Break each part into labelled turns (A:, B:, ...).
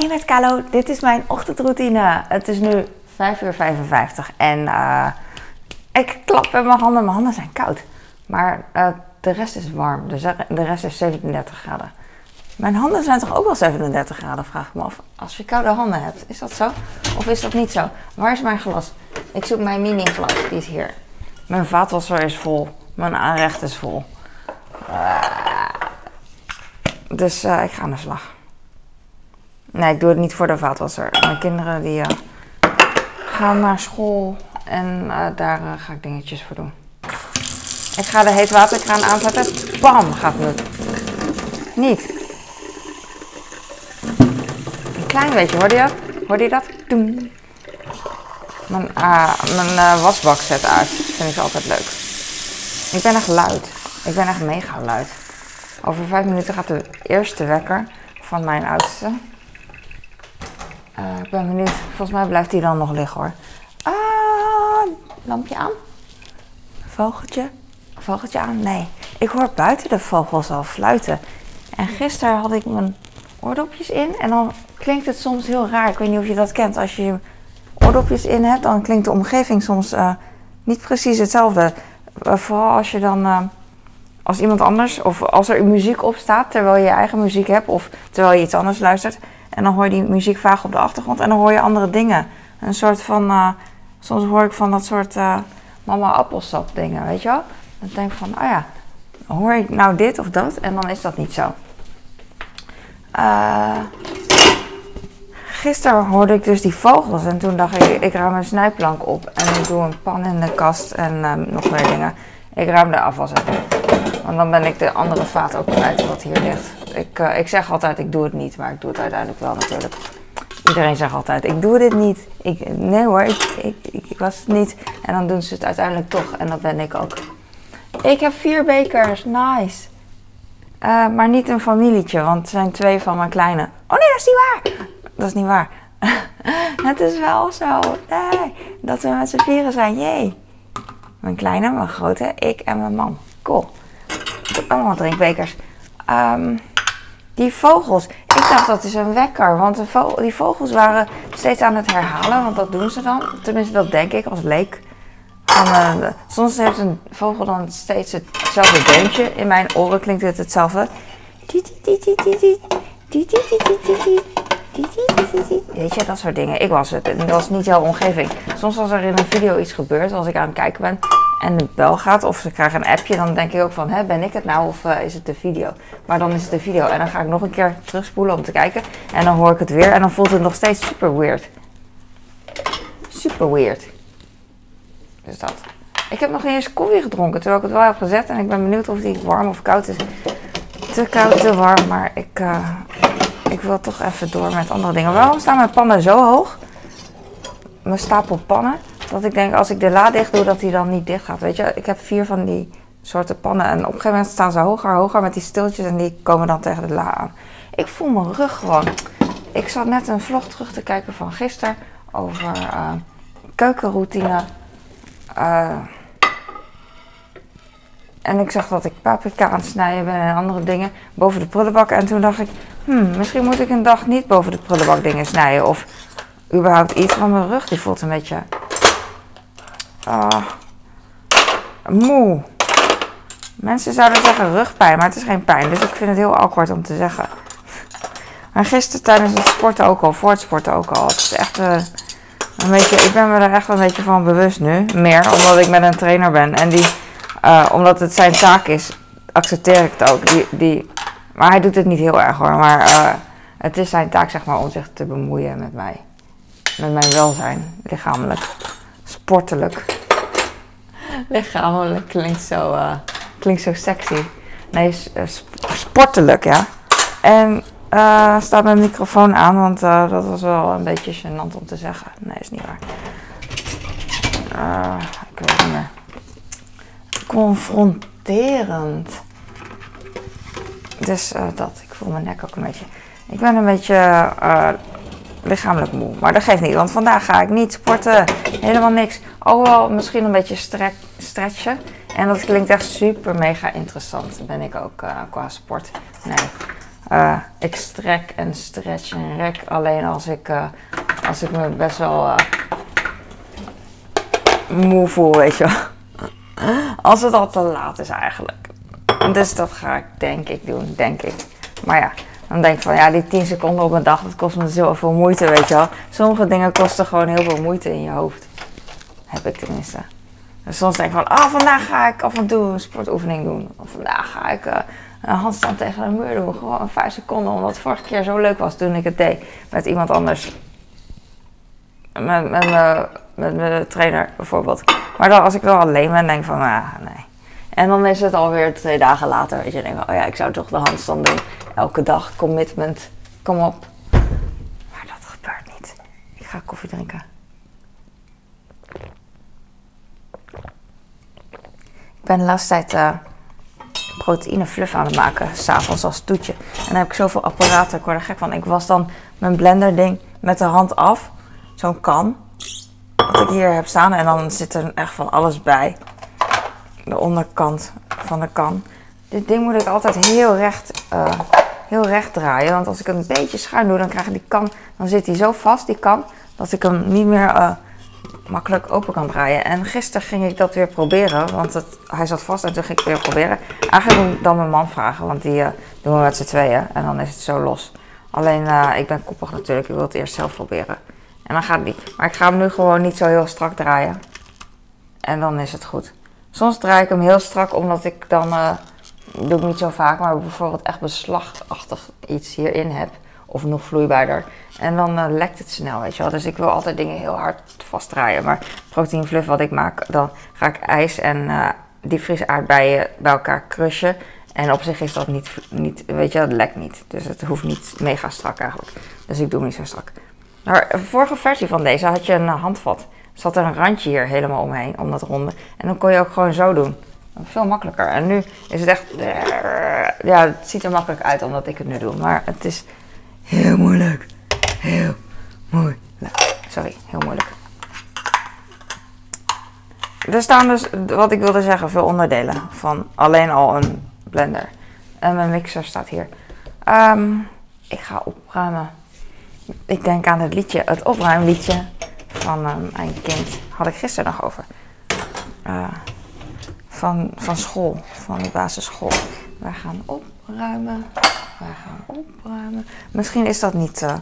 A: Hey met Kalo, dit is mijn ochtendroutine. Het is nu 5 uur 55 en uh, ik klap met mijn handen. Mijn handen zijn koud, maar uh, de rest is warm. Dus de rest is 37 graden. Mijn handen zijn toch ook wel 37 graden, vraag ik me af. Als je koude handen hebt, is dat zo? Of is dat niet zo? Waar is mijn glas? Ik zoek mijn mini glas, die is hier. Mijn vaatwasser is vol. Mijn aanrecht is vol. Uh, dus ik ga aan de slag. Nee, ik doe het niet voor de vaatwasser. Mijn kinderen die uh, gaan naar school en daar ga ik dingetjes voor doen. Ik ga de heetwaterkraan aanzetten. Bam, gaat het. Niet. Een klein beetje, hoorde je dat? Hoorde je dat? Doem. Mijn, mijn wasbak zet uit. Vind ik altijd leuk. Ik ben echt luid. Ik ben echt mega luid. Over vijf minuten gaat de eerste wekker van mijn oudste. Uh, ik ben benieuwd. Volgens mij blijft hij dan nog liggen hoor. Ah, lampje aan. Vogeltje. Vogeltje aan? Nee. Ik hoor buiten de vogels al fluiten. En gisteren had ik mijn oordopjes in. En dan klinkt het soms heel raar. Ik weet niet of je dat kent. Als je oordopjes in hebt, dan klinkt de omgeving soms uh, niet precies hetzelfde. Uh, vooral als je dan als iemand anders, of als er muziek op staat terwijl je eigen muziek hebt, of terwijl je iets anders luistert, en dan hoor je die muziek vaag op de achtergrond en dan hoor je andere dingen. Een soort van, uh, soms hoor ik van dat soort uh, mama appelsap dingen, weet je wel? Dan denk ik van, oh ja, hoor ik nou dit of dat? En dan is dat niet zo. Uh, gisteren hoorde ik dus die vogels en toen dacht ik, ik ruim een snijplank op en ik doe een pan in de kast en nog meer dingen. Ik ruim de afwas even. Want dan ben ik de andere vaat ook kwijt wat hier ligt. Ik, uh, ik zeg altijd, ik doe het niet, maar ik doe het uiteindelijk wel natuurlijk. Iedereen zegt altijd, ik doe dit niet. Ik, nee hoor, ik, ik, ik, was het niet. En dan doen ze het uiteindelijk toch. En dat ben ik ook. Ik heb vier bekers, nice. Uh, maar niet een familietje, want het zijn twee van mijn kleine. Oh nee, dat is niet waar. Dat is niet waar. het is wel zo. Nee, dat we met z'n vieren zijn, jee. Mijn kleine, mijn grote, ik en mijn man. Cool. Allemaal drinkbekers. Um, die vogels. Ik dacht dat is een wekker. Want de die vogels waren steeds aan het herhalen. Want dat doen ze dan. Tenminste, dat denk ik als leek. Uh, soms heeft een vogel dan steeds hetzelfde deuntje. In mijn oren klinkt het hetzelfde. Weet je, dat soort dingen. Ik was het. En dat was niet jouw omgeving. Soms als er in een video iets gebeurt, als ik aan het kijken ben en de bel gaat of ze krijgen een appje, dan denk ik ook van, hè, ben ik het nou of uh, is het de video? Maar dan is het de video en dan ga ik nog een keer terugspoelen om te kijken en dan hoor ik het weer en dan voelt het nog steeds super weird. Super weird. Dus dat. Ik heb nog niet eens koffie gedronken terwijl ik het wel heb gezet en ik ben benieuwd of die warm of koud is. Te koud, te warm, maar ik, uh, ik wil toch even door met andere dingen. Waarom staan mijn pannen zo hoog? Mijn stapel pannen. Dat ik denk, als ik de la dicht doe, dat die dan niet dicht gaat. Weet je, ik heb vier van die soorten pannen. En op een gegeven moment staan ze hoger, hoger met die stiltjes. En die komen dan tegen de la aan. Ik voel mijn rug gewoon. Ik zat net een vlog terug te kijken van gisteren. Over uh, keukenroutine. Uh, en ik zag dat ik paprika aan het snijden ben en andere dingen boven de prullenbak. En toen dacht ik, hmm, misschien moet ik een dag niet boven de prullenbak dingen snijden. Of überhaupt iets van mijn rug. Die voelt een beetje uh, moe. Mensen zouden zeggen rugpijn, maar het is geen pijn. Dus ik vind het heel awkward om te zeggen. Maar gisteren tijdens het sporten ook al, voor het sporten ook al. Het is echt uh, een beetje, ik ben me er echt een beetje van bewust nu. Meer omdat ik met een trainer ben. En die, uh, omdat het zijn taak is, accepteer ik het ook. Die, die, maar hij doet het niet heel erg hoor. Maar uh, het is zijn taak zeg maar om zich te bemoeien met mij. Met mijn welzijn, lichamelijk sportelijk. Lichamelijk klinkt zo, uh, klinkt zo sexy. Nee, uh, sportelijk, ja. En uh, staat mijn microfoon aan, want dat was wel een beetje gênant om te zeggen. Nee, is niet waar. ik. Confronterend. Dus dat, ik voel mijn nek ook een beetje. Ik ben een beetje lichamelijk moe. Maar dat geeft niet, want vandaag ga ik niet sporten. Helemaal niks. Oh, wel misschien een beetje strek, stretchen. En dat klinkt echt super mega interessant. Ben ik ook uh, qua sport. Nee. Eh, ik strek en stretch en rek alleen als ik, eh, als ik me best wel eh, moe voel, weet je wel. Als het al te laat is eigenlijk. Dus dat ga ik denk ik doen, denk ik. Maar ja, dan denk ik van ja, die 10 seconden op een dag, dat kost me zoveel moeite, weet je wel. Sommige dingen kosten gewoon heel veel moeite in je hoofd. Heb ik tenminste. Dus soms denk ik van, ah, vandaag ga ik af en toe een sportoefening doen. Of vandaag ga ik een handstand tegen de muur doen. Gewoon 5 seconden, omdat het vorige keer zo leuk was toen ik het deed met iemand anders. Met, met, met, mijn trainer bijvoorbeeld. Maar dan, als ik dan alleen ben, denk ik van, ah, nee. En dan is het alweer twee dagen later. Weet je, denk ik, oh ja, ik zou toch de handstand doen. Elke dag, commitment, kom op. Maar dat gebeurt niet. Ik ga koffie drinken. Ben de laatste tijd uh, proteïne fluff aan het maken, s'avonds als toetje. En dan heb ik zoveel apparaten, ik word er gek van. Ik was dan mijn blender ding met de hand af, zo'n kan, wat ik hier heb staan. En dan zit er echt van alles bij. De onderkant van de kan. Dit ding moet ik altijd heel recht, uh, heel recht draaien. Want als ik het een beetje schuin doe, dan krijg ik die kan, dan zit hij zo vast, die kan, dat ik hem niet meer... Uh, makkelijk open kan draaien. En gisteren ging ik dat weer proberen, want het, hij zat vast en toen ging ik weer proberen. Eigenlijk moet ik dan mijn man vragen, want die uh, doen we met z'n tweeën en dan is het zo los. Alleen, uh, ik ben koppig natuurlijk, ik wil het eerst zelf proberen. En dan gaat het niet. Maar ik ga hem nu gewoon niet zo heel strak draaien. En dan is het goed. Soms draai ik hem heel strak, omdat ik dan, uh, doe ik niet zo vaak, maar bijvoorbeeld echt beslagachtig iets hierin heb. Of nog vloeibaarder. En dan uh, lekt het snel, weet je wel. Dus ik wil altijd dingen heel hard vastdraaien. Maar proteinfluff wat ik maak, dan ga ik ijs en uh, diepvries aardbeien bij elkaar crushen. En op zich is dat niet, niet, weet je, dat lekt niet. Dus het hoeft niet mega strak eigenlijk. Dus ik doe hem niet zo strak. Maar de vorige versie van deze had je een handvat. Er zat er een randje hier helemaal omheen, om dat ronde. En dan kon je ook gewoon zo doen. Veel makkelijker. En nu is het echt, ja, het ziet er makkelijk uit omdat ik het nu doe. Maar het is heel moeilijk. Heel moeilijk. Sorry, heel moeilijk. Er staan dus, wat ik wilde zeggen, veel onderdelen van alleen al een blender. En mijn mixer staat hier. Um, ik ga opruimen. Ik denk aan het liedje, het opruimliedje van um, mijn kind. Had ik gisteren nog over. Uh, van, van school, van de basisschool. Wij gaan opruimen. Wij gaan opruimen. Misschien is dat niet, uh,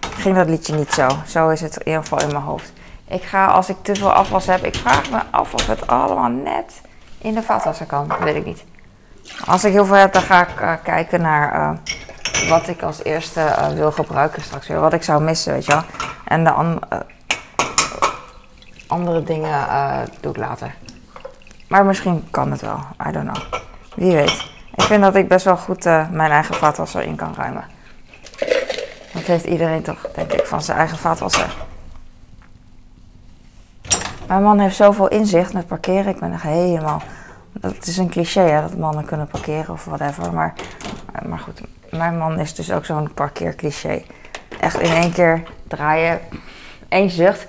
A: ging dat liedje niet zo. Zo is het in ieder geval in mijn hoofd. Ik ga, als ik te veel afwas heb, ik vraag me af of het allemaal net in de vaatwasser kan. Weet ik niet. Als ik heel veel heb, dan ga ik uh, kijken naar uh, wat ik als eerste wil gebruiken straks weer. Wat ik zou missen, weet je wel. En de an andere dingen doe ik later. Maar misschien kan het wel. I don't know. Wie weet. Ik vind dat ik best wel goed mijn eigen vaatwasser in kan ruimen. Dat heeft iedereen toch, denk ik, van zijn eigen vaatwasser. Mijn man heeft zoveel inzicht met parkeren. Ik ben echt helemaal. Dat is een cliché, hè, dat mannen kunnen parkeren of whatever. Maar, maar goed, mijn man is dus ook zo'n parkeercliché. Echt in één keer draaien, één zucht.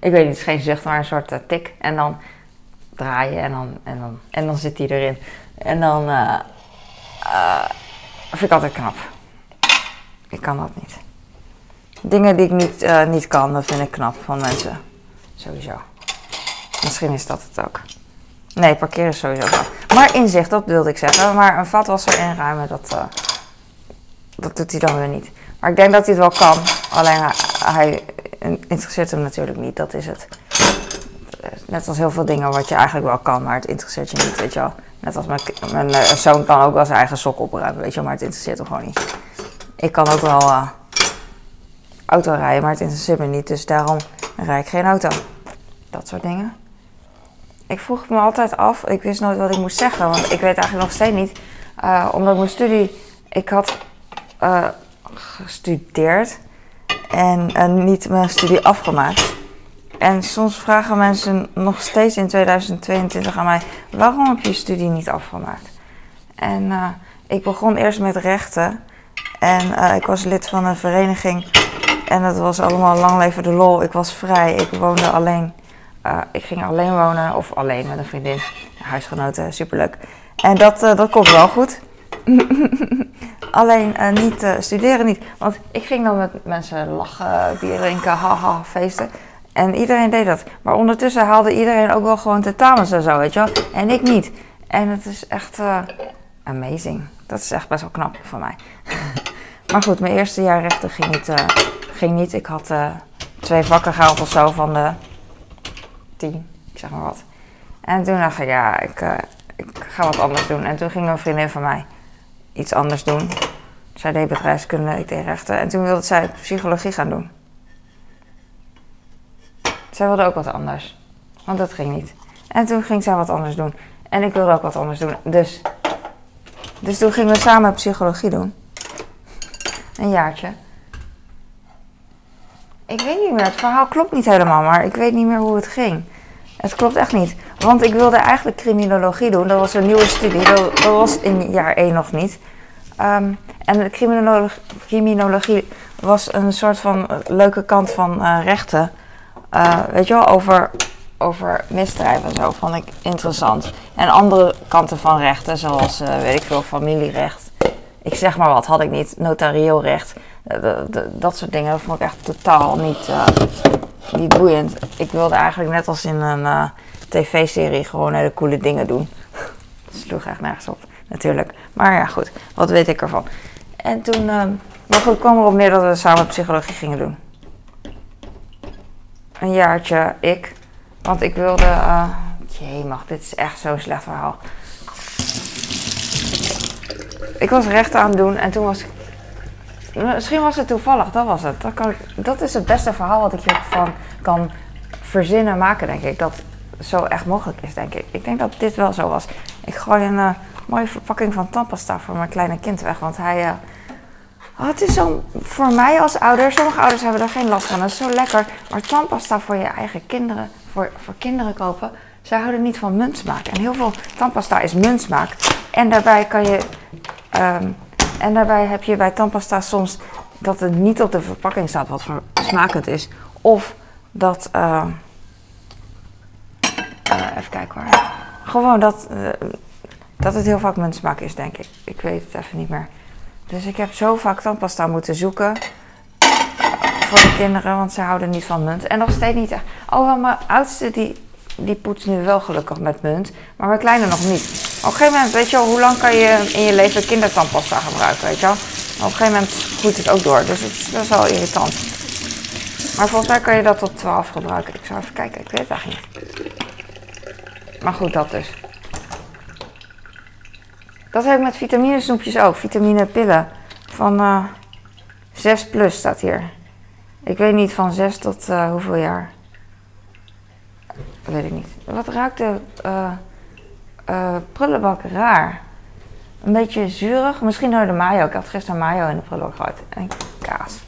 A: Ik weet niet, het is geen zucht, maar een soort uh, tik. En dan draaien en dan, en dan, en dan zit hij erin. En dan uh, uh, vind ik altijd knap. Ik kan dat niet. Dingen die ik niet, uh, niet kan, dat vind ik knap van mensen. Sowieso. Misschien is dat het ook. Nee, parkeren is sowieso knap. Maar inzicht, dat wilde ik zeggen. Maar een vatwasser inruimen, dat, dat doet hij dan weer niet. Maar ik denk dat hij het wel kan. Alleen hij, hij interesseert hem natuurlijk niet, dat is het. Net als heel veel dingen wat je eigenlijk wel kan, maar het interesseert je niet, weet je wel. Net als mijn, uh, zoon kan ook wel zijn eigen sok opruimen, weet je wel, maar het interesseert hem gewoon niet. Ik kan ook wel uh, auto rijden, maar het interesseert me niet, dus daarom rijd ik geen auto. Dat soort dingen. Ik vroeg me altijd af, ik wist nooit wat ik moest zeggen, want ik weet eigenlijk nog steeds niet. Uh, omdat mijn studie, ik had gestudeerd en niet mijn studie afgemaakt. En soms vragen mensen nog steeds in 2022 aan mij: waarom heb je je studie niet afgemaakt? En ik begon eerst met rechten en ik was lid van een vereniging en dat was allemaal lang leven de lol. Ik was vrij, ik woonde alleen. Uh, ik ging alleen wonen, of alleen met een vriendin, huisgenoten, superleuk. En dat, dat komt wel goed. alleen eh, niet eh, studeren niet. Want ik ging dan met mensen lachen, bier drinken, haha, feesten. En iedereen deed dat. Maar ondertussen haalde iedereen ook wel gewoon tentamens en zo, weet je wel. En ik niet. En het is echt eh, amazing. Dat is echt best wel knap van mij. maar goed, mijn eerste jaar rechten ging niet. eh, ging niet. Ik had eh, twee vakken gehaald of zo van de tien, ik zeg maar wat. En toen dacht ik, ja, ik, ik ga wat anders doen. En toen ging een vriendin van mij iets anders doen. Zij deed bedrijfskunde, ik deed rechten. En toen wilde zij psychologie gaan doen. Zij wilde ook wat anders. Want dat ging niet. En toen ging zij wat anders doen. En ik wilde ook wat anders doen. Dus, dus toen gingen we samen psychologie doen. Een jaartje. Ik weet niet meer, het verhaal klopt niet helemaal, maar ik weet niet meer hoe het ging. Het klopt echt niet. Want ik wilde eigenlijk criminologie doen. Dat was een nieuwe studie. Dat, was in jaar 1 nog niet. Ehm, en criminologie was een soort van leuke kant van eh, rechten. Eh, weet je wel, over, over misdrijven en zo vond ik interessant. En andere kanten van rechten, zoals, eh, weet ik veel, familierecht. Ik zeg maar wat, had ik niet. Notarieel recht. Eh, dat soort dingen vond ik echt totaal niet, niet boeiend. Ik wilde eigenlijk net als in een tv-serie gewoon hele coole dingen doen. Dat sloeg echt nergens op, natuurlijk. Maar ja, goed, wat weet ik ervan. En toen, ehm, maar goed, kwam erop neer dat we samen psychologie gingen doen. Een jaartje, ik. Want ik wilde, eh jemig, dit is echt zo'n slecht verhaal. Ik was rechten aan het doen en toen was ik Misschien was het toevallig, dat was het. Dat, kan ik, dat is het beste verhaal wat ik hiervan kan verzinnen maken, denk ik. Dat zo echt mogelijk is, denk ik. Ik denk dat dit wel zo was. Ik gooi een eh, mooie verpakking van tandpasta voor mijn kleine kind weg. Want hij... eh, oh, het is zo voor mij als ouder. Sommige ouders hebben er geen last van. Dat is zo lekker. Maar tandpasta voor je eigen kinderen, voor, voor kinderen kopen... Zij houden niet van muntsmaak. En heel veel tandpasta is muntsmaak. En daarbij kan je... ehm, en daarbij heb je bij tandpasta soms dat het niet op de verpakking staat wat voor smaak is. Of dat. eh, eh, even kijken waar. Gewoon dat, eh, dat het heel vaak muntsmaak is, denk ik. Ik weet het even niet meer. Dus ik heb zo vaak tandpasta moeten zoeken. Voor de kinderen, want ze houden niet van munt. En nog steeds niet echt. Oh, mijn oudste die, die poetst nu wel gelukkig met munt. Maar mijn kleine nog niet. Op een gegeven moment, weet je wel, hoe lang kan je in je leven kindertandpasta gebruiken, weet je wel? Op een gegeven moment groeit het ook door. Dus het is wel irritant. Maar volgens mij kan je dat tot 12 gebruiken. Ik zou even kijken, ik weet het eigenlijk niet. Maar goed, dat dus. Dat heb ik met vitaminesnoepjes ook. Vitaminepillen. Van eh 6 plus staat hier. Ik weet niet van 6 tot eh, hoeveel jaar. Dat weet ik niet. Wat ruikt de eh, prullenbak raar? Een beetje zuurig. Misschien door de mayo. Ik had gisteren mayo in de prullenbak gegooid. En kaas.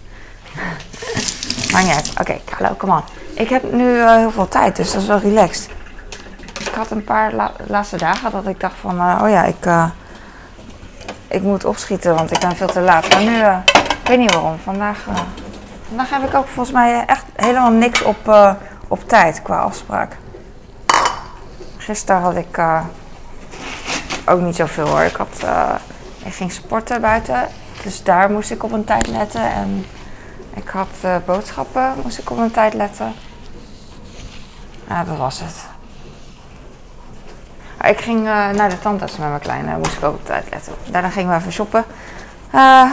A: maar niet uit. Oké, hallo, come on. Ik heb nu heel veel tijd, dus dat is wel relaxed. Ik had een paar la- laatste dagen dat ik dacht van... oh ja, ik, ik moet opschieten, want ik ben veel te laat. Maar nu, eh, ik weet niet waarom. Vandaag, eh, vandaag heb ik ook volgens mij echt helemaal niks op, eh, op tijd qua afspraak. Gisteren had ik ook niet zoveel hoor. Ik, had, ik ging sporten buiten, dus daar moest ik op een tijd letten. En ik had boodschappen, moest ik op een tijd letten. Ja, dat was het. Ik ging eh, naar de tandarts met mijn kleine, moest ik ook op tijd letten. Daarna gingen we even shoppen. Eh,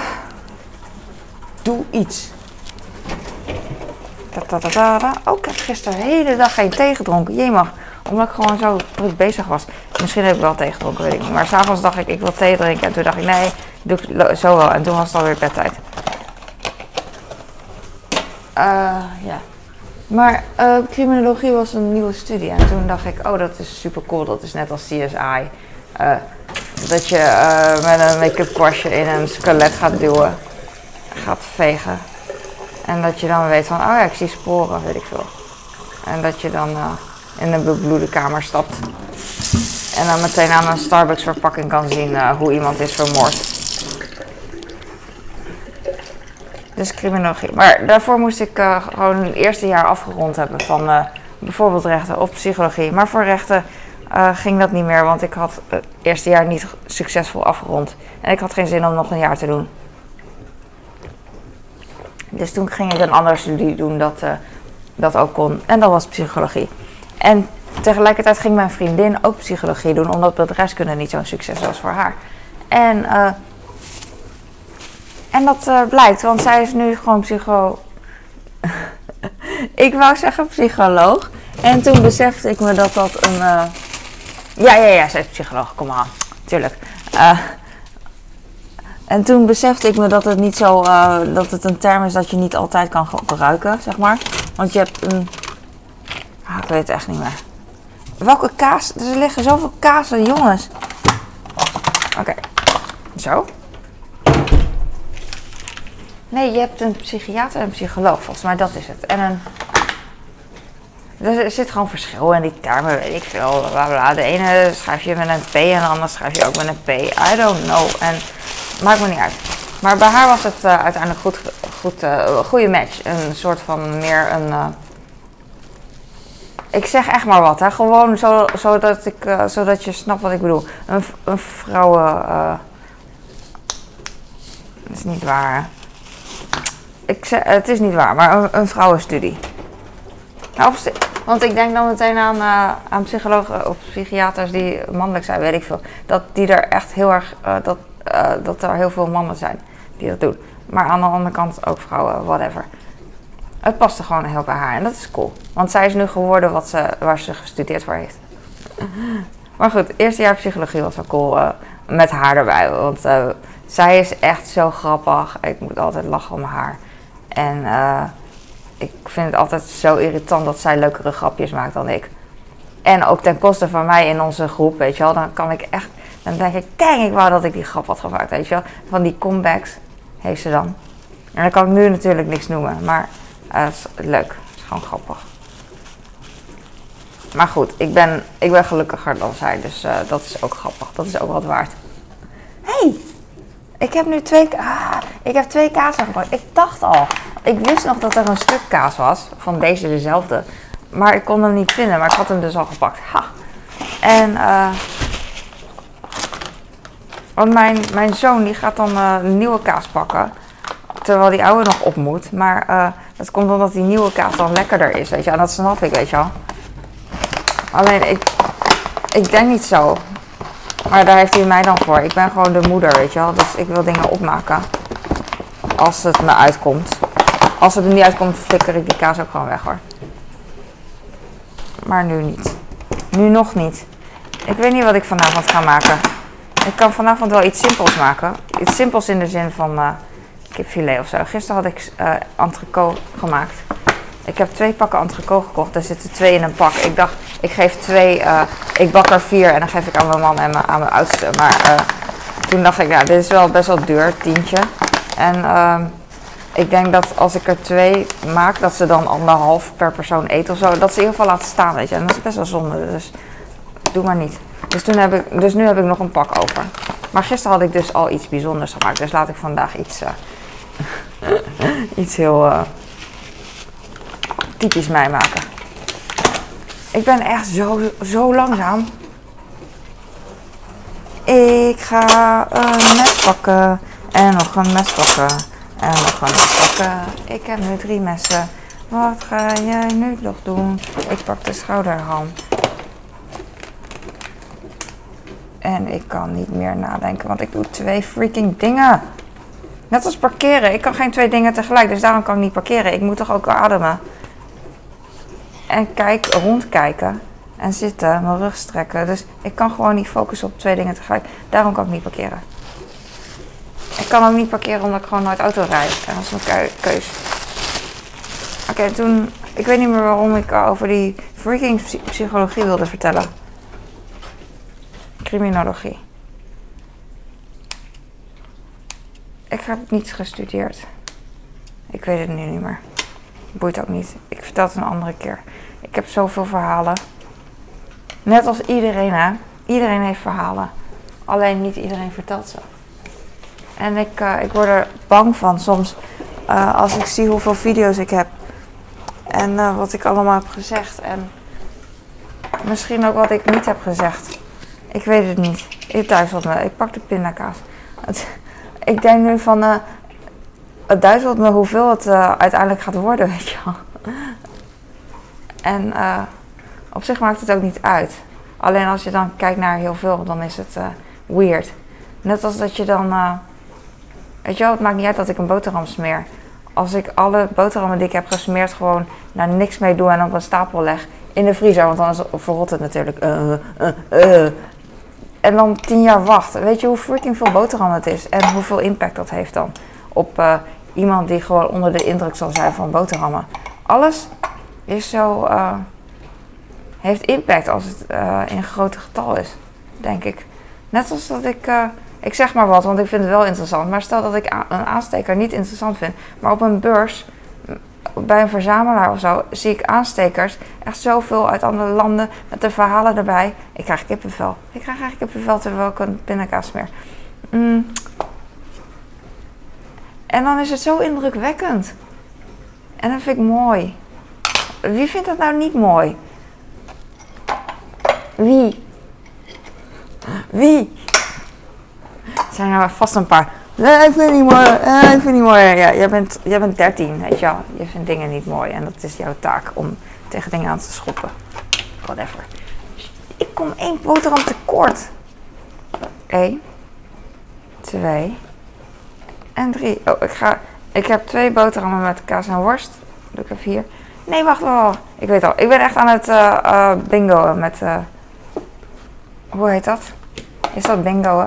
A: doe iets. -ta. Oh, gisteren de hele dag geen thee gedronken. Jemig. Omdat ik gewoon zo druk bezig was. Misschien heb ik wel thee gedronken, weet ik niet. Maar s'avonds dacht ik, ik wil thee drinken. En toen dacht ik, nee, doe ik zo wel. En toen was het alweer bedtijd. Eh, ja. Maar eh, criminologie was een nieuwe studie. En toen dacht ik, oh, dat is super cool. Dat is net als CSI. Eh, dat je eh, met een make-up kwastje in een skelet gaat duwen. Gaat vegen. En dat je dan weet van, oh ja, ik zie sporen, weet ik veel. En dat je dan in een bebloede kamer stapt. En dan meteen aan een Starbucks verpakking kan zien hoe iemand is vermoord. Dus criminologie. Maar daarvoor moest ik eh, gewoon een eerste jaar afgerond hebben van eh, bijvoorbeeld rechten of psychologie. Maar voor rechten eh, ging dat niet meer, want ik had het eerste jaar niet succesvol afgerond. En ik had geen zin om nog een jaar te doen. Dus toen ging ik een andere studie doen dat, dat ook kon. En dat was psychologie. En tegelijkertijd ging mijn vriendin ook psychologie doen, omdat bedrijfskunde niet zo'n succes was voor haar. En, en dat eh, blijkt, want zij is nu gewoon psycho. ik wou zeggen psycholoog. En toen besefte ik me dat dat een. eh, ja, ja, ja, zij is psycholoog, kom maar. Tuurlijk. Eh, en toen besefte ik me dat het niet zo. dat het een term is dat je niet altijd kan gebruiken, zeg maar. Want je hebt een. Ah, ik weet het echt niet meer. Welke kaas? Er liggen zoveel kazen, jongens. Oké. Zo. Nee, je hebt een psychiater en een psycholoog. Volgens mij dat is het. En een... Er zit gewoon verschil in die termen, weet ik veel. Bla bla. De ene schrijf je met een P en de andere schrijf je ook met een P. I don't know. En maakt me niet uit. Maar bij haar was het eh, uiteindelijk goed, goed, eh, goede match. Een soort van meer een... eh, ik zeg echt maar wat, hè. Gewoon zo, zodat, ik, zodat je snapt wat ik bedoel. Een, een vrouwen... dat is niet waar. Ik zeg, het is niet waar, maar een, vrouwenstudie. Nou, want ik denk dan meteen aan, eh, aan psychologen of psychiaters die mannelijk zijn, weet ik veel. Dat die er echt heel erg, eh, dat, eh, dat er heel veel mannen zijn die dat doen. Maar aan de andere kant ook vrouwen, whatever. Het paste gewoon heel bij haar en dat is cool. Want zij is nu geworden wat ze, waar ze gestudeerd voor heeft. Maar goed, eerste jaar psychologie was wel cool eh, met haar erbij. Want eh, zij is echt zo grappig. Ik moet altijd lachen om haar. En eh, ik vind het altijd zo irritant dat zij leukere grapjes maakt dan ik. En ook ten koste van mij in onze groep, weet je wel. Dan kan ik echt, dan denk ik, dang, ik wou dat ik die grap had gemaakt, weet je wel. Van die comebacks heeft ze dan. En dan kan ik nu natuurlijk niks noemen, maar eh, het is leuk. Het is gewoon grappig. Maar goed, ik ben, ik ben gelukkiger dan zij, dus eh, dat is ook grappig. Dat is ook wat waard. hey, ik heb nu twee, ah, ik heb twee kazen gepakt. Ik dacht al, ik wist nog dat er een stuk kaas was, van deze dezelfde. Maar ik kon hem niet vinden, maar ik had hem dus al gepakt. Ha. En, eh want mijn, mijn zoon die gaat dan eh, een nieuwe kaas pakken. Terwijl die oude nog op moet. Maar eh, dat komt omdat die nieuwe kaas dan lekkerder is, weet je. En dat snap ik, weet je wel. Alleen, ik, ik denk niet zo. Maar daar heeft hij mij dan voor. Ik ben gewoon de moeder, weet je wel. Dus ik wil dingen opmaken. Als het me uitkomt. Als het er niet uitkomt, flikker ik die kaas ook gewoon weg hoor. Maar nu niet. Nu nog niet. Ik weet niet wat ik vanavond ga maken. Ik kan vanavond wel iets simpels maken. Iets simpels in de zin van eh, kipfilet of zo. Gisteren had ik eh entrecote gemaakt. Ik heb twee pakken entrecote gekocht. Er zitten twee in een pak. Ik dacht, ik geef twee. eh, ik bak er vier en dan geef ik aan mijn man en mijn- aan mijn oudste. Maar toen dacht ik, ja, dit is wel best wel duur, tientje. En ehm, ik denk dat als ik er twee maak, dat ze dan anderhalf per persoon eten of zo. Dat ze in ieder geval laten staan, weet je. En dat is best wel zonde. Dus doe maar niet. Dus, toen heb ik, dus nu heb ik nog een pak over. Maar gisteren had ik dus al iets bijzonders gemaakt. Dus laat ik vandaag iets, eh, iets heel eh, typisch mij maken. Ik ben echt zo, zo langzaam. Ik ga een mes pakken. En nog een mes pakken. En een mes pakken. Ik heb nu drie messen. Wat ga jij nu nog doen? Ik pak de schouderham. En ik kan niet meer nadenken, want ik doe twee freaking dingen. Net als parkeren. Ik kan geen twee dingen tegelijk, dus daarom kan ik niet parkeren. Ik moet toch ook ademen. En kijk, rondkijken. En zitten, mijn rug strekken. Dus ik kan gewoon niet focussen op twee dingen tegelijk. Daarom kan ik niet parkeren. Ik kan ook niet parkeren omdat ik gewoon nooit auto rijd. Dat is mijn keu- keus. Oké, toen... Ik weet niet meer waarom ik over die freaking psy- psychologie wilde vertellen. Criminologie. Ik heb niet gestudeerd. Ik weet het nu niet meer. Boeit ook niet. Ik vertel het een andere keer. Ik heb zoveel verhalen. Net als iedereen, hè. Iedereen heeft verhalen. Alleen niet iedereen vertelt ze. En ik, eh, ik word er bang van soms. eh, als ik zie hoeveel video's ik heb. En eh, wat ik allemaal heb gezegd. En misschien ook wat ik niet heb gezegd. Ik weet het niet. Het duizelt me. Ik pak de pindakaas. Ik denk nu van... het duizelt me hoeveel het uiteindelijk gaat worden, weet je wel. En op zich maakt het ook niet uit. Alleen als je dan kijkt naar heel veel, dan is het weird. Net als dat je dan... weet je wel, het maakt niet uit dat ik een boterham smeer. Als ik alle boterhammen die ik heb gesmeerd gewoon naar niks mee doe en op een stapel leg in de vriezer, want anders verrot het natuurlijk. Eh, eh. En dan tien jaar wacht. Weet je hoe freaking veel boterham het is en hoeveel impact dat heeft dan op iemand die gewoon onder de indruk zal zijn van boterhammen. Alles is zo, heeft impact als het in grote getal is, denk ik. Net als dat ik, ik zeg maar wat, want ik vind het wel interessant. Maar stel dat ik een aansteker niet interessant vind, maar op een beurs bij een verzamelaar of zo zie ik aanstekers echt zoveel uit andere landen met de verhalen erbij. Ik krijg kippenvel. Ik krijg eigenlijk kippenvel terwijl ik een pindakaas smeer. Mm. En dan is het zo indrukwekkend. En dat vind ik mooi. Wie vindt dat nou niet mooi? Wie? Wie? Er zijn er vast een paar. Nee, ik vind het niet mooi. Eh, ik vind het niet mooi. Ja, jij bent, jij bent 13, weet je wel. Je vindt dingen niet mooi. En dat is jouw taak om tegen dingen aan te schoppen. Whatever. Ik kom één boterham tekort. Eén. Twee. En drie. Oh, ik ga... Ik heb twee boterhammen met kaas en worst. Doe ik even hier. Nee, wacht wel. Ik weet al. Ik ben echt aan het eh eh, bingoen met... eh, hoe heet dat? Is dat bingoen?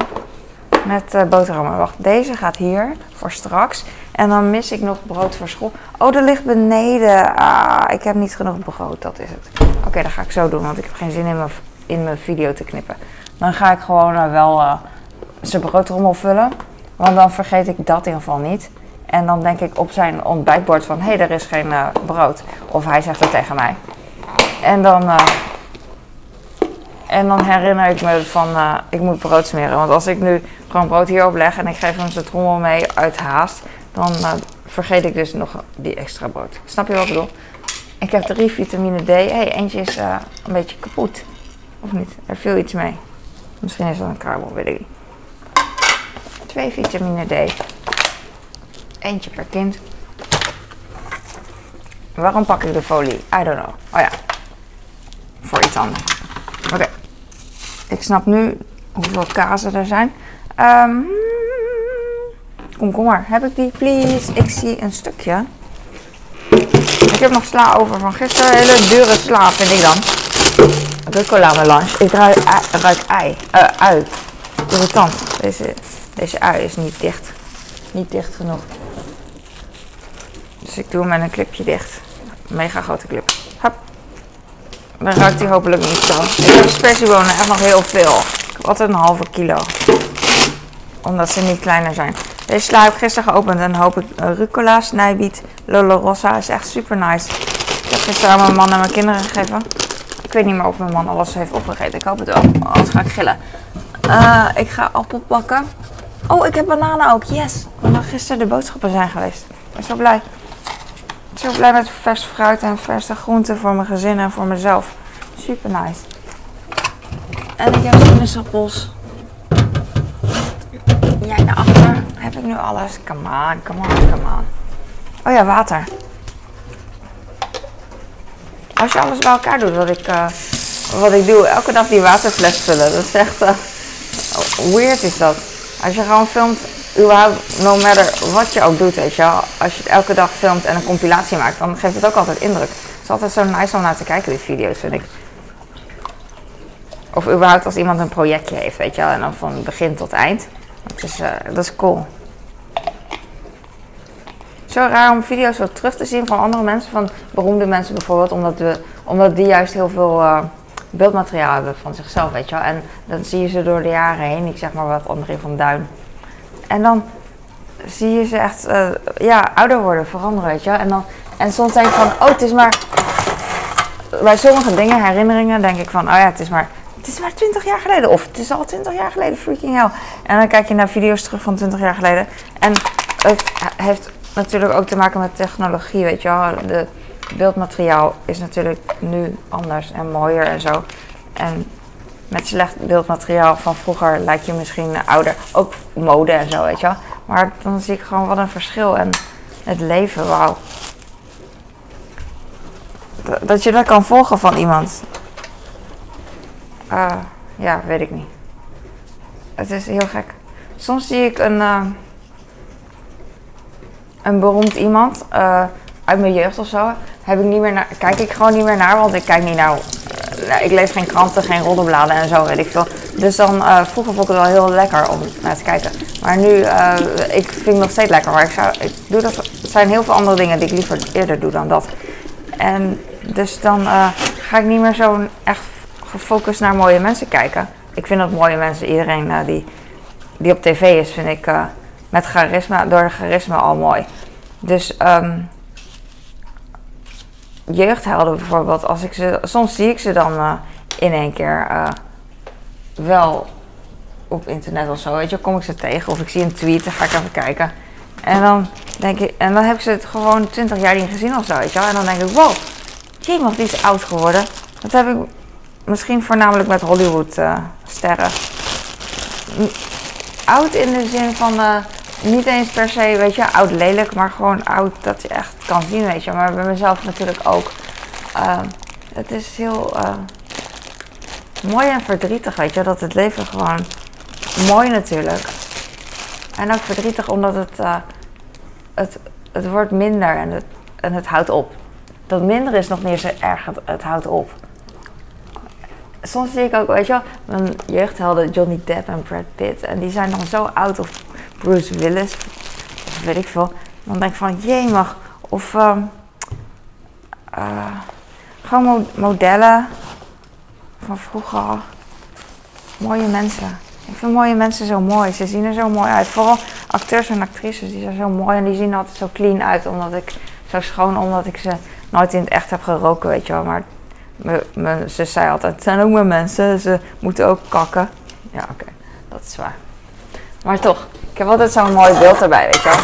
A: Met eh, boterhammen. Wacht, deze gaat hier voor straks. En dan mis ik nog brood voor school. Oh, er ligt beneden. Ah, ik heb niet genoeg brood. Dat is het. Oké, dat ga ik zo doen, want ik heb geen zin in mijn, in mijn video te knippen. Dan ga ik gewoon eh, wel eh zijn broodrommel vullen. Want dan vergeet ik dat in ieder geval niet. En dan denk ik op zijn ontbijtbord van... Hé, hey, er is geen brood. Of hij zegt het tegen mij. En dan... en dan herinner ik me van, ik moet brood smeren. Want als ik nu brood hierop leg en ik geef hem zijn trommel mee uit haast, dan eh, vergeet ik dus nog die extra brood. Snap je wat ik bedoel? Ik heb drie vitamine D. hey, eentje is eh, een beetje kapot. Of niet? Er viel iets mee. Misschien is dat een krabbel, weet ik niet. Twee vitamine D. Eentje per kind. Waarom pak ik de folie? I don't know. Oh ja. Voor iets anders. Oké. Ik snap nu hoeveel kazen er zijn. Ehm komkommer. Heb ik die, please? Ik zie een stukje. Ik heb nog sla over van gisteren. Hele dure sla vind ik dan. Rucola melange. Ik ruik, ei-. Eh, ui. Irritant. Deze, deze ui is niet dicht. Niet dicht genoeg. Dus ik doe hem met een clipje dicht. Mega grote clip. Hop. Dan ruikt hij hopelijk niet zo. Ik heb spersiebonen echt nog heel veel. Ik heb altijd een halve kilo. Omdat ze niet kleiner zijn. Deze sla heb ik gisteren geopend en hoop ik eh, rucola, snijbiet, lolo rossa is echt super nice. Ik heb gisteren aan mijn man en mijn kinderen gegeven. Ik weet niet meer of mijn man alles heeft opgegeten. Ik hoop het wel. Anders ga ik gillen. Eh, ik ga appel bakken. Oh, ik heb bananen ook. Yes. Omdat gisteren de boodschappen zijn geweest. Ik ben zo blij. Ik ben zo blij met vers fruit en verse groenten voor mijn gezin en voor mezelf. Super nice. En ik heb sinaasappels. Jij daarachter. Heb ik nu alles? Come on, come on, come on. Oh ja, water. Als je alles bij elkaar doet, wat ik, eh, wat ik doe, elke dag die waterfles vullen. Dat is echt eh, weird is dat. Als je gewoon filmt, überhaupt, no matter wat je ook doet, weet je wel. Als je het elke dag filmt en een compilatie maakt, dan geeft het ook altijd indruk. Het is altijd zo nice om naar te kijken, die video's, vind ik. Of überhaupt als iemand een projectje heeft, weet je wel. En dan van begin tot eind. Is, eh, dat is cool. Zo raar om video's zo terug te zien van andere mensen, van beroemde mensen bijvoorbeeld, omdat, we, omdat die juist heel veel eh, beeldmateriaal hebben van zichzelf, weet je wel. En dan zie je ze door de jaren heen, ik zeg maar wat André van Duin. En dan zie je ze echt, eh, ja, ouder worden, veranderen, weet je wel. En, dan, en soms denk ik van, oh, het is maar, bij sommige dingen, herinneringen, denk ik van, oh ja, het is maar, het is maar 20 jaar geleden. Of het is al 20 jaar geleden, freaking hell. En dan kijk je naar video's terug van 20 jaar geleden. En het heeft natuurlijk ook te maken met technologie, weet je wel. De beeldmateriaal is natuurlijk nu anders en mooier en zo. En met slecht beeldmateriaal van vroeger lijkt je misschien ouder. Ook mode en zo, weet je wel. Maar dan zie ik gewoon wat een verschil. En het leven, wauw. Dat je dat kan volgen van iemand. Uh, ja, weet ik niet. Het is heel gek. Soms zie ik een, uh, een beroemd iemand uh, uit mijn jeugd of zo. Heb ik niet meer naar, kijk ik gewoon niet meer naar, want ik kijk niet naar. ik lees geen kranten, geen roddelbladen en zo, weet ik veel. Dus dan vroeger vond ik het wel heel lekker om naar te kijken. Maar nu, ik vind het nog steeds lekker, maar ik, zou, ik doe dat. Zijn heel veel andere dingen die ik liever eerder doe dan dat. En dus dan ga ik niet meer zo echt gefocust naar mooie mensen kijken. Ik vind dat mooie mensen, iedereen uh, die, die op tv is, vind ik uh, met charisma, door charisma al mooi. Dus um, jeugdhelden bijvoorbeeld, als ik ze, soms zie ik ze dan uh, in één keer wel op internet of zo. Weet je, kom ik ze tegen of ik zie een tweet, dan ga ik even kijken. En dan denk ik, en dan heb ik ze het gewoon 20 jaar niet gezien of zo, weet je wel. En dan denk ik, wow, jemig, die is oud geworden. Dat heb ik misschien voornamelijk met Hollywood-sterren. oud in de zin van uh, niet eens per se, weet je, oud lelijk, maar gewoon oud dat je echt kan zien, weet je. Maar bij mezelf natuurlijk ook. Uh, het is heel uh, mooi en verdrietig, weet je, dat het leven gewoon mooi natuurlijk. En ook verdrietig omdat het, het, het wordt minder en het, en het houdt op. Dat minder is nog niet zo erg, het, het houdt op soms zie ik ook, weet je wel, mijn jeugdhelden Johnny Depp en Brad Pitt. En die zijn dan zo oud. Of Bruce Willis, weet ik veel. Dan denk ik van, jemig. Of uh, uh, gewoon modellen van vroeger. Mooie mensen. Ik vind mooie mensen zo mooi. Ze zien er zo mooi uit. Vooral acteurs en actrices, die zijn zo mooi. En die zien altijd zo clean uit. Omdat ik, zo schoon, omdat ik ze nooit in het echt heb geroken, weet je wel. Maar mijn zus zei altijd, het zijn ook maar mensen, ze moeten ook kakken. Ja, oké, dat is waar. Maar toch, ik heb altijd zo'n mooi beeld erbij, weet je wel.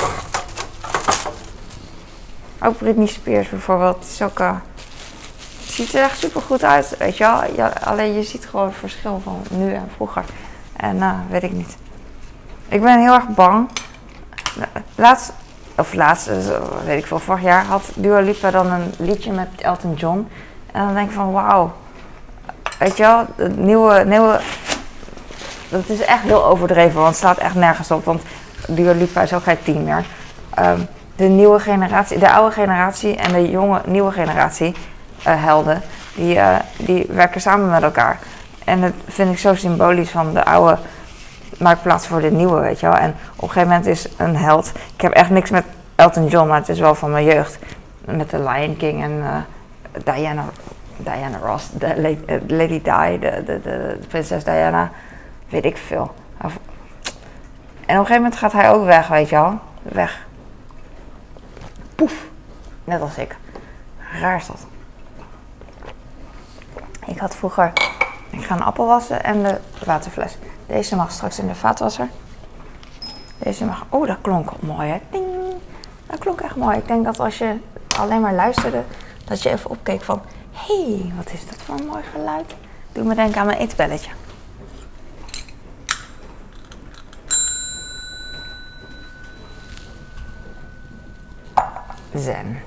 A: Ook Britney Spears bijvoorbeeld, is ook, uh, ziet er echt super goed uit, weet je wel. Ja, alleen je ziet gewoon het verschil van nu en vroeger. En uh, weet ik niet. Ik ben heel erg bang. Laatst, of laatst, eh, weet ik veel, vorig jaar had Dua Lipa dan een liedje met Elton John. En dan denk ik van wauw. Weet je wel, het nieuwe, nieuwe. Dat is echt heel overdreven, want het staat echt nergens op. Want Dua Lipa is ook geen tien meer. Um, de nieuwe generatie, de oude generatie en de jonge, nieuwe generatie uh, helden, die, uh, die werken samen met elkaar. En dat vind ik zo symbolisch van de oude maakt plaats voor de nieuwe, weet je wel. En op een gegeven moment is een held. Ik heb echt niks met Elton John, maar het is wel van mijn jeugd. Met de Lion King en uh, Diana, Diana Ross, de eh, Lady Di, de, de, de, prinses Diana, weet ik veel. En op een gegeven moment gaat hij ook weg, weet je wel. Weg. Poef. Net als ik. Raar is dat. Ik had vroeger, ik ga een appel wassen en de waterfles. Deze mag straks in de vaatwasser. Deze mag, oh dat klonk mooi hè. Ding. Dat klonk echt mooi. Ik denk dat als je alleen maar luisterde, dat je even opkeek van, hé, hey, wat is dat voor een mooi geluid? Doe me denken aan mijn eetbelletje. Zen.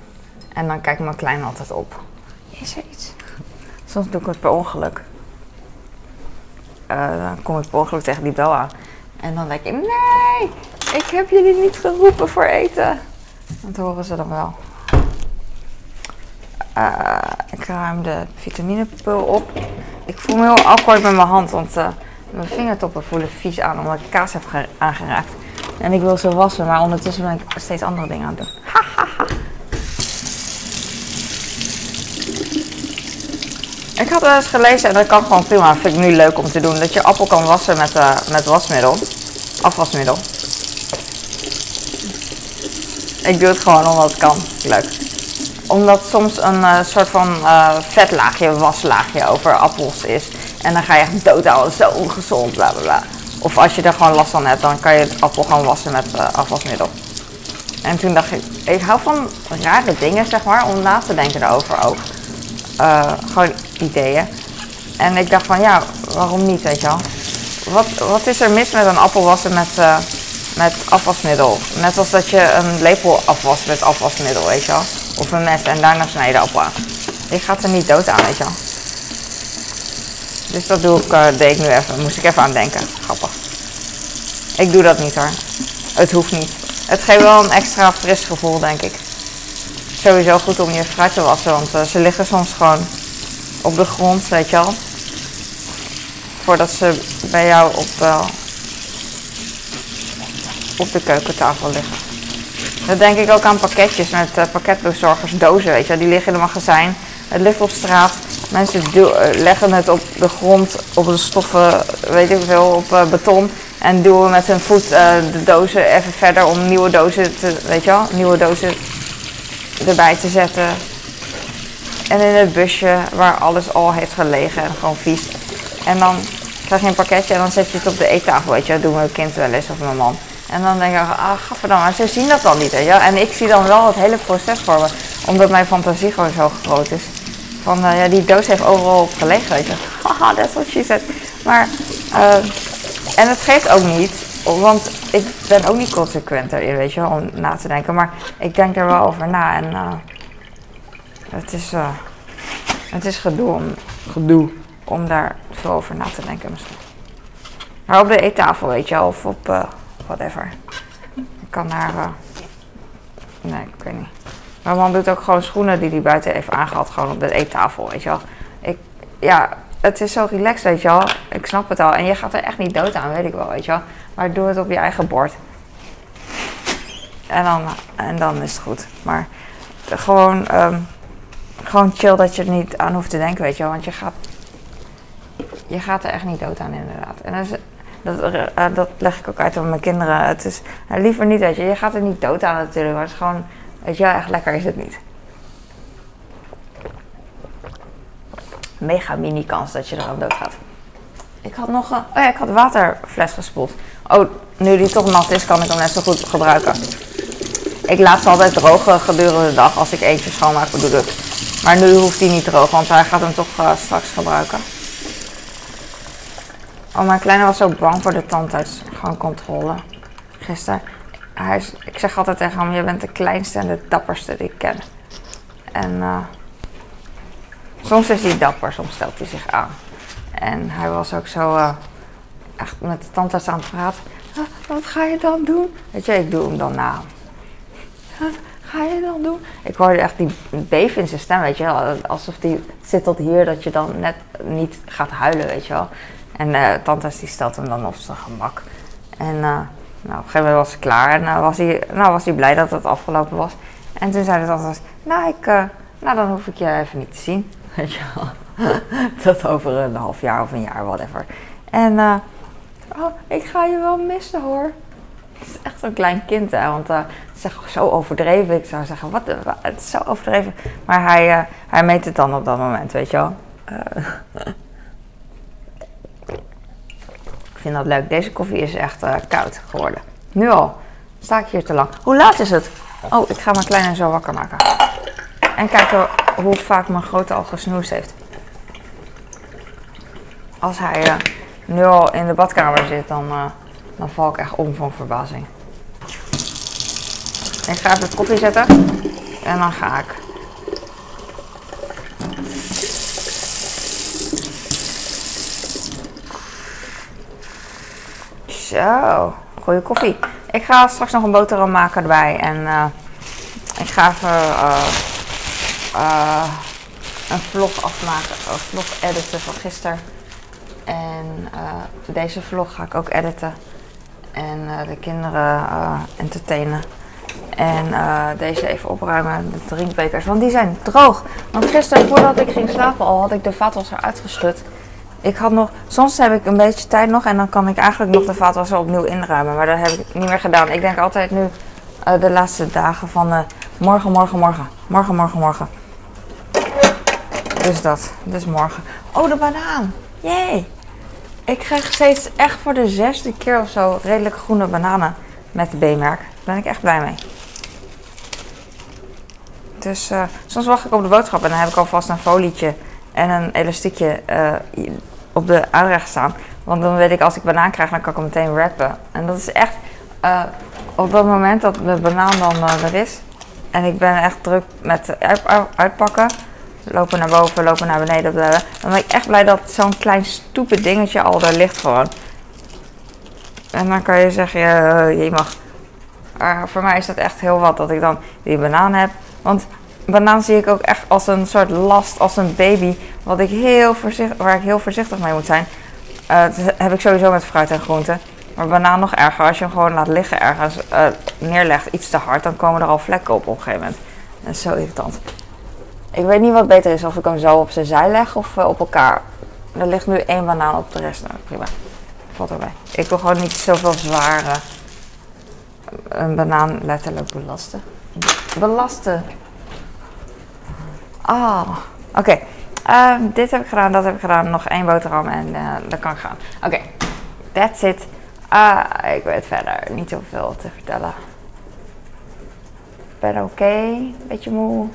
A: En dan kijkt mijn klein altijd op. Is er iets? Soms doe ik het per ongeluk. Uh, dan kom ik per ongeluk tegen die bel aan. En dan denk ik, nee, ik heb jullie niet geroepen voor eten. Dat horen ze dan wel. Uh, ik ruim de vitaminepil op. Ik voel me heel awkward met mijn hand, want uh, mijn vingertoppen voelen vies aan omdat ik kaas heb aangeraakt. En ik wil ze wassen, maar ondertussen ben ik steeds andere dingen aan het doen. Ik had eens gelezen, en dat kan gewoon prima, vind ik nu leuk om te doen, dat je appel kan wassen met, uh, met wasmiddel. Afwasmiddel. Ik doe het gewoon omdat het kan. Leuk omdat soms een uh, soort van uh, vetlaagje, waslaagje over appels is. En dan ga je echt houden, zo ongezond, bla bla bla. Of als je er gewoon last van hebt, dan kan je het appel gewoon wassen met uh, afwasmiddel. En toen dacht ik, ik hou van rare dingen, zeg maar, om na te denken erover ook. gewoon ideeën. En ik dacht van ja, waarom niet, weet je wel. Wat, wat is er mis met een appel wassen met, met afwasmiddel? Net als dat je een lepel afwast met afwasmiddel, weet je wel. Of een mes en daarna snij je de appel aan. Je gaat er niet dood aan, weet je wel. Dus dat doe ik, uh, deed ik nu even. Moest ik even aan denken. Grappig. Ik doe dat niet hoor. Het hoeft niet. Het geeft wel een extra fris gevoel, denk ik. Sowieso goed om je fruit te wassen, want uh, ze liggen soms gewoon op de grond, weet je wel. Voordat ze bij jou op, uh, op de keukentafel liggen. Dat denk ik ook aan pakketjes met uh, pakketbezorgers, dozen, weet je. Die liggen in het magazijn. Het ligt op straat. Mensen leggen het op de grond, op de stoffen, weet ik veel, op beton. En duwen met hun voet de dozen even verder om nieuwe dozen te, weet je nieuwe dozen erbij te zetten. En in het busje waar alles al heeft gelegen en gewoon vies. En dan krijg je een pakketje en dan zet je het op de eettafel, weet je. Dat doen mijn kind wel eens of mijn man. En dan denk ik, ah, dan, maar ze zien dat dan niet, je. En ik zie dan wel het hele proces voor me, omdat mijn fantasie gewoon zo groot is. Van, uh, ja, die doos heeft overal op gelegen, weet je. Haha, that's what she said. Maar, uh, en het geeft ook niet, want ik ben ook niet consequent erin, weet je, om na te denken. Maar ik denk er wel over na en uh, het, is, het is gedoe om, gedoe om daar veel over na te denken misschien. Maar op de eettafel, weet je, of op whatever. Ik kan naar, nee, ik weet niet. Mijn man doet ook gewoon schoenen die hij buiten heeft aangehad, gewoon op de eettafel, weet je wel. Ik, ja, het is zo relaxed, weet je wel. Ik snap het al. En je gaat er echt niet dood aan, weet ik wel, weet je wel. Maar doe het op je eigen bord. En dan, en dan is het goed. Maar gewoon, um, gewoon chill dat je er niet aan hoeft te denken, weet je wel. Want je gaat, je gaat er echt niet dood aan, inderdaad. En dat, is, dat, uh, dat leg ik ook uit aan mijn kinderen. Het is uh, liever niet, weet je. Je gaat er niet dood aan natuurlijk. Maar het is gewoon, weet echt lekker is het niet. Mega mini kans dat je er aan dood gaat. Ik had nog een, oh ja, ik had waterfles gespoeld. Oh, nu die toch nat is, kan ik hem net zo goed gebruiken. Ik laat ze altijd drogen gedurende de dag. Als ik eentje schoonmaak, bedoel ik. Maar nu hoeft hij niet droog, want hij gaat hem toch straks gebruiken. Oh, mijn kleine was zo bang voor de tandartsgangcontrole. Gisteren. Hij is, ik zeg altijd tegen hem, je bent de kleinste en de dapperste die ik ken. En uh, soms is hij dapper, soms stelt hij zich aan. En hij was ook zo uh, echt met de tandarts aan het praten. Ah, wat ga je dan doen? Weet je, ik doe hem dan na. Wat ga je dan doen? Ik hoorde echt die beef in zijn stem, weet je wel. Alsof die zit tot hier, dat je dan net niet gaat huilen, weet je wel. En uh, tandarts die stelt hem dan op zijn gemak. En uh, nou, op een gegeven moment was het klaar en uh, was, hij, nou, was hij blij dat het afgelopen was. En toen zei de tandarts, nou, ik, nou dan hoef ik je even niet te zien, weet je wel. Tot over een half jaar of een jaar, whatever. En oh, ik ga je wel missen hoor. Het is echt zo'n klein kind, hè. Want het is zo overdreven. Ik zou zeggen, wat, het is zo overdreven. Maar hij, hij meet het dan op dat moment, weet je wel. ik vind dat leuk. Deze koffie is echt koud geworden. Nu al. Sta ik hier te lang. Hoe laat is het? Oh, ik ga mijn kleine zo wakker maken. En kijken hoe vaak mijn grote al gesnoest heeft als hij uh, nu al in de badkamer zit, dan, uh, dan val ik echt om van verbazing. Ik ga even koffie zetten en dan ga ik. Zo, goede koffie. Ik ga straks nog een boterham maken erbij en uh, ik ga even een vlog afmaken, een vlog editen van gisteren. En deze vlog ga ik ook editen. En de kinderen entertainen. En deze even opruimen, de drinkbekers. Want die zijn droog. Want gisteren voordat ik ging slapen al had ik de vaatwasser uitgeschud. Ik had nog, soms heb ik een beetje tijd nog en dan kan ik eigenlijk nog de vaatwasser opnieuw inruimen. Maar dat heb ik niet meer gedaan. Ik denk altijd nu de laatste dagen van morgen, morgen, morgen. Morgen, morgen, morgen. Dus dat. Dus morgen. Oh, de banaan. Jee. Ik krijg steeds echt voor de zesde keer of zo redelijk groene bananen met de B-merk. Daar ben ik echt blij mee. Dus uh, soms wacht ik op de boodschap en dan heb ik alvast een folietje en een elastiekje eh, op de aanrecht staan. Want dan weet ik, als ik banaan krijg, dan kan ik hem meteen wrappen. En dat is echt, eh, op dat moment dat de banaan dan eh, er is. En ik ben echt druk met uit- uit- uitpakken. Lopen naar boven, lopen naar beneden. Dan ben ik echt blij dat zo'n klein stoepe dingetje al daar ligt gewoon. En dan kan je zeggen, ja, je mag. Voor mij is dat echt heel wat dat ik dan die banaan heb. Want banaan zie ik ook echt als een soort last, als een baby. Wat ik heel voorzichtig, waar ik heel voorzichtig mee moet zijn. Eh, heb ik sowieso met fruit en groenten. Maar banaan nog erger. Als je hem gewoon laat liggen ergens eh, neerlegt, iets te hard, dan komen er al vlekken op op een gegeven moment. Dat is zo irritant. Ik weet niet wat beter is, of ik hem zo op zijn zij leg of eh, op elkaar. Er ligt nu één banaan op de rest. Nou, prima. Valt erbij. Ik wil gewoon niet zoveel zware een banaan letterlijk belasten. Belasten. Ah, oké. Ehm, dit heb ik gedaan, dat heb ik gedaan. Nog één boterham en eh dan kan gaan. Oké, that's it. Ah, ik weet verder niet zoveel te vertellen. Ik ben oké, beetje moe.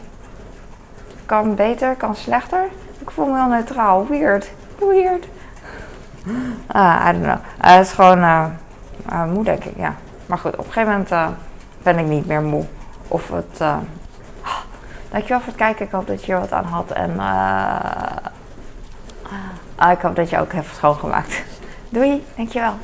A: Kan beter, kan slechter. Ik voel me heel neutraal. Weird. Weird. Ah, I don't know. Eh, het is gewoon eh, moe, denk ik, ja. Maar goed, op een gegeven moment ben ik niet meer moe. Of het... Dankjewel voor het kijken. Ik hoop dat je er wat aan had. En eh, ah, ik hoop dat je ook hebt schoongemaakt. Doei, dankjewel.